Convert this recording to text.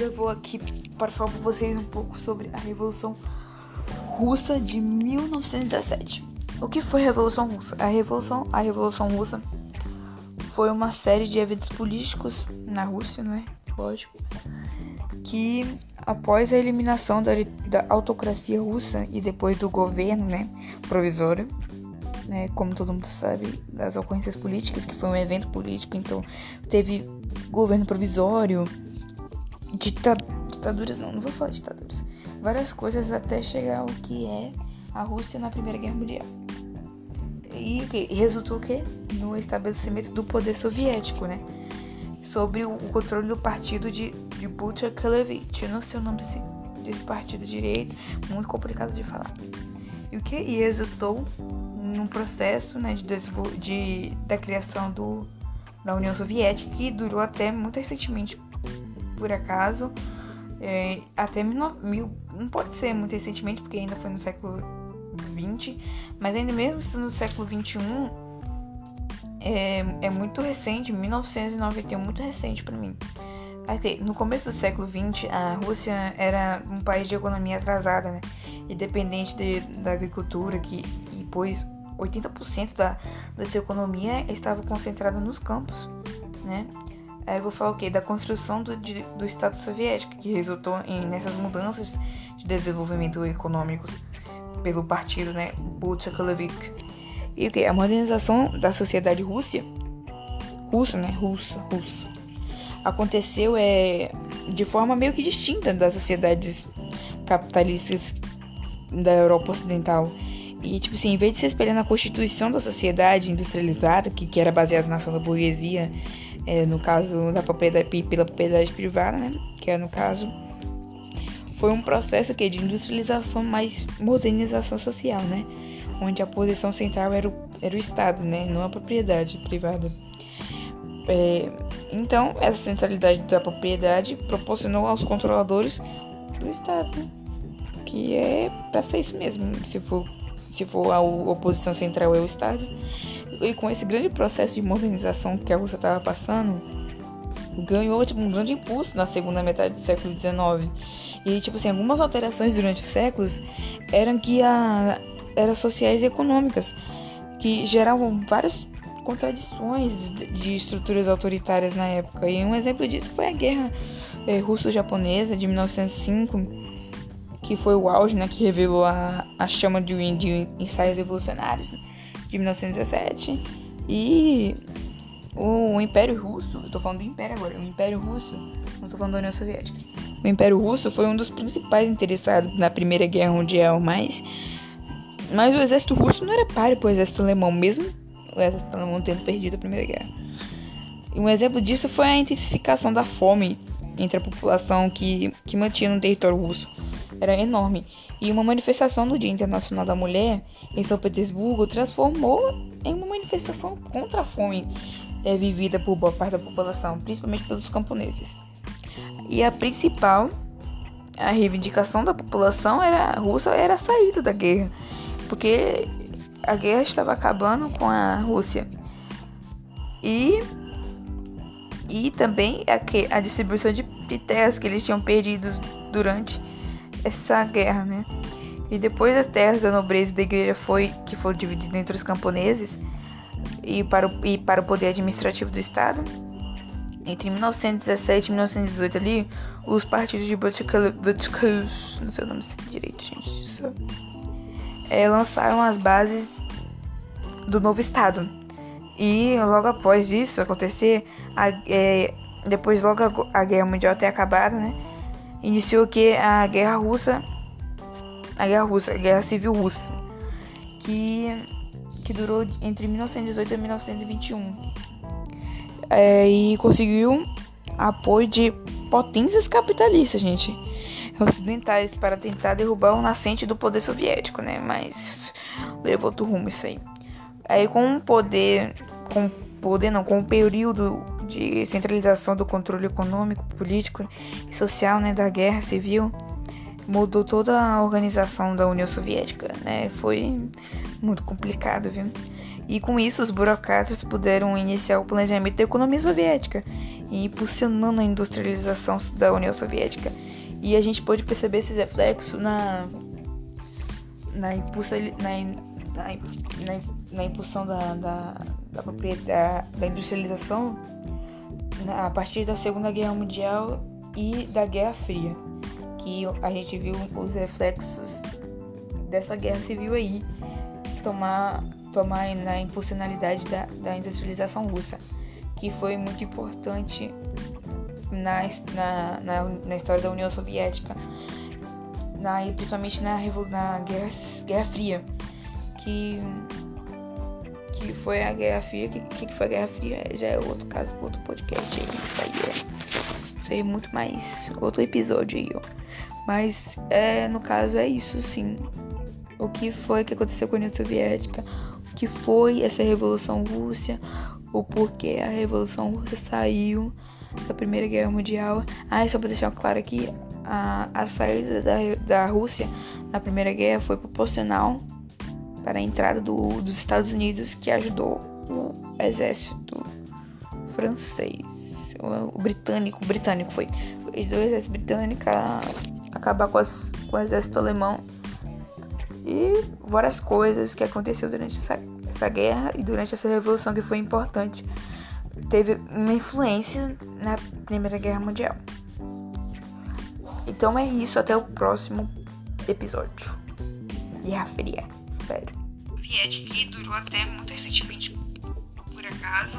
Eu vou aqui para falar para vocês um pouco sobre a Revolução Russa de 1917. O que foi a Revolução Russa? A Revolução, a Revolução Russa foi uma série de eventos políticos na Rússia, né? Lógico. Que após a eliminação da, da autocracia russa e depois do governo, né, provisório, né, como todo mundo sabe, das ocorrências políticas, que foi um evento político, então teve governo provisório, ditaduras, não, não vou falar ditaduras, várias coisas até chegar ao que é a Rússia na Primeira Guerra Mundial. E que resultou que no estabelecimento do poder soviético, né? Sobre o controle do partido de, de Butcher-Kelevich. Eu não sei o nome desse, desse partido direito, muito complicado de falar. E o que e resultou num processo né, de, de, da criação do, da União Soviética que durou até muito recentemente, por acaso, é, até mil, mil, não pode ser muito recentemente porque ainda foi no século 20, mas ainda mesmo no século 21 é, é muito recente, 1991 muito recente para mim. Okay, no começo do século 20, a Rússia era um país de economia atrasada, né? e dependente de, da agricultura, que e pois 80% da, da sua economia estava concentrada nos campos, né? Aí eu vou falar o quê? Da construção do, de, do Estado soviético, que resultou em, nessas mudanças de desenvolvimento econômicos pelo partido, né? Bolshevik. E o que? A modernização da sociedade russa, russa, né? Russa, russa, aconteceu é, de forma meio que distinta das sociedades capitalistas da Europa Ocidental. E, tipo assim, em vez de se espelhar na constituição da sociedade industrializada, que, que era baseada na ação da burguesia, é, no caso da propriedade pela propriedade privada, né? Que é no caso foi um processo que de industrialização mais modernização social, né? Onde a posição central era o, era o Estado, né? Não a propriedade privada. É, então, essa centralidade da propriedade proporcionou aos controladores do Estado, né? que é para ser isso mesmo, se for se for a oposição central é o Estado. E com esse grande processo de modernização que a Rússia estava passando, ganhou tipo, um grande impulso na segunda metade do século XIX. E tipo assim, algumas alterações durante os séculos eram que a, eram sociais e econômicas, que geravam várias contradições de, estruturas autoritárias na época. E um exemplo disso foi a guerra é, russo-japonesa de 1905 que foi o auge, né, que revelou a, a chama de, de ensaios evolucionários né, de 1917 e o, Império Russo, eu tô falando do Império agora, o Império Russo, não tô falando da União Soviética. O Império Russo foi um dos principais interessados na Primeira Guerra Mundial, mas mas o exército russo não era páreo para o exército alemão, mesmo o exército alemão tendo perdido a Primeira Guerra. E um exemplo disso foi a intensificação da fome entre a população que, que mantinha no território russo era enorme, e uma manifestação no Dia Internacional da Mulher em São Petersburgo transformou em uma manifestação contra a fome é, vivida por boa parte da população, principalmente pelos camponeses. E a principal a reivindicação da população era russa era a saída da guerra, porque a guerra estava acabando com a Rússia. E e também a, a distribuição de, de terras que eles tinham perdido durante essa guerra, né? E depois as terras da nobreza e da igreja foi que foram divididas entre os camponeses e para o, e para o poder administrativo do estado. Entre 1917 e 1918 ali, os partidos de Butchkos, não sei o nome direito, gente, isso, é, lançaram as bases do novo estado. E logo após isso acontecer, a, é, depois logo a, a guerra mundial ter acabado, né? Iniciou que a Guerra Russa, a Guerra Russa, a Guerra Civil Russa, que, que durou entre 1918 e 1921 é, e conseguiu apoio de potências capitalistas, gente, ocidentais para tentar derrubar o nascente do poder soviético, né? Mas levou outro rumo isso aí. Aí com o poder, com poder não, com o período de centralização do controle econômico, político e social né, da guerra civil mudou toda a organização da União Soviética, né? Foi muito complicado, viu? E com isso os burocratas puderam iniciar o planejamento da economia soviética impulsionando a industrialização da União Soviética. E a gente pode perceber esses reflexos na na, impulsa, na, na, na, na impulsão da, da, da, da, da industrialização a partir da Segunda Guerra Mundial e da Guerra Fria, que a gente viu os reflexos dessa guerra civil aí tomar, tomar na impulsionalidade da, da industrialização russa, que foi muito importante na, na, na, na história da União Soviética, na, principalmente na, na Guerra, Guerra Fria, que, que foi a Guerra Fria, que, que foi a Guerra Fria já é outro caso, outro podcast aí, isso aí é, isso aí é muito mais outro episódio aí, ó. Mas é, no caso é isso sim o que foi que aconteceu com a União Soviética, o que foi essa Revolução Russa, o porquê a Revolução Russa saiu da Primeira Guerra Mundial. Ah, só para deixar claro aqui, a, a saída da, da Rússia na Primeira Guerra foi proporcional para a entrada do, dos Estados Unidos, que ajudou o exército francês, o, o britânico, o britânico foi, do exército britânico a acabar com, as, com o exército alemão. E várias coisas que aconteceu durante essa, essa guerra e durante essa revolução que foi importante. Teve uma influência na Primeira Guerra Mundial. Então é isso, até o próximo episódio. Guerra Fria, espero. Viet que durou até muito recentemente, por acaso.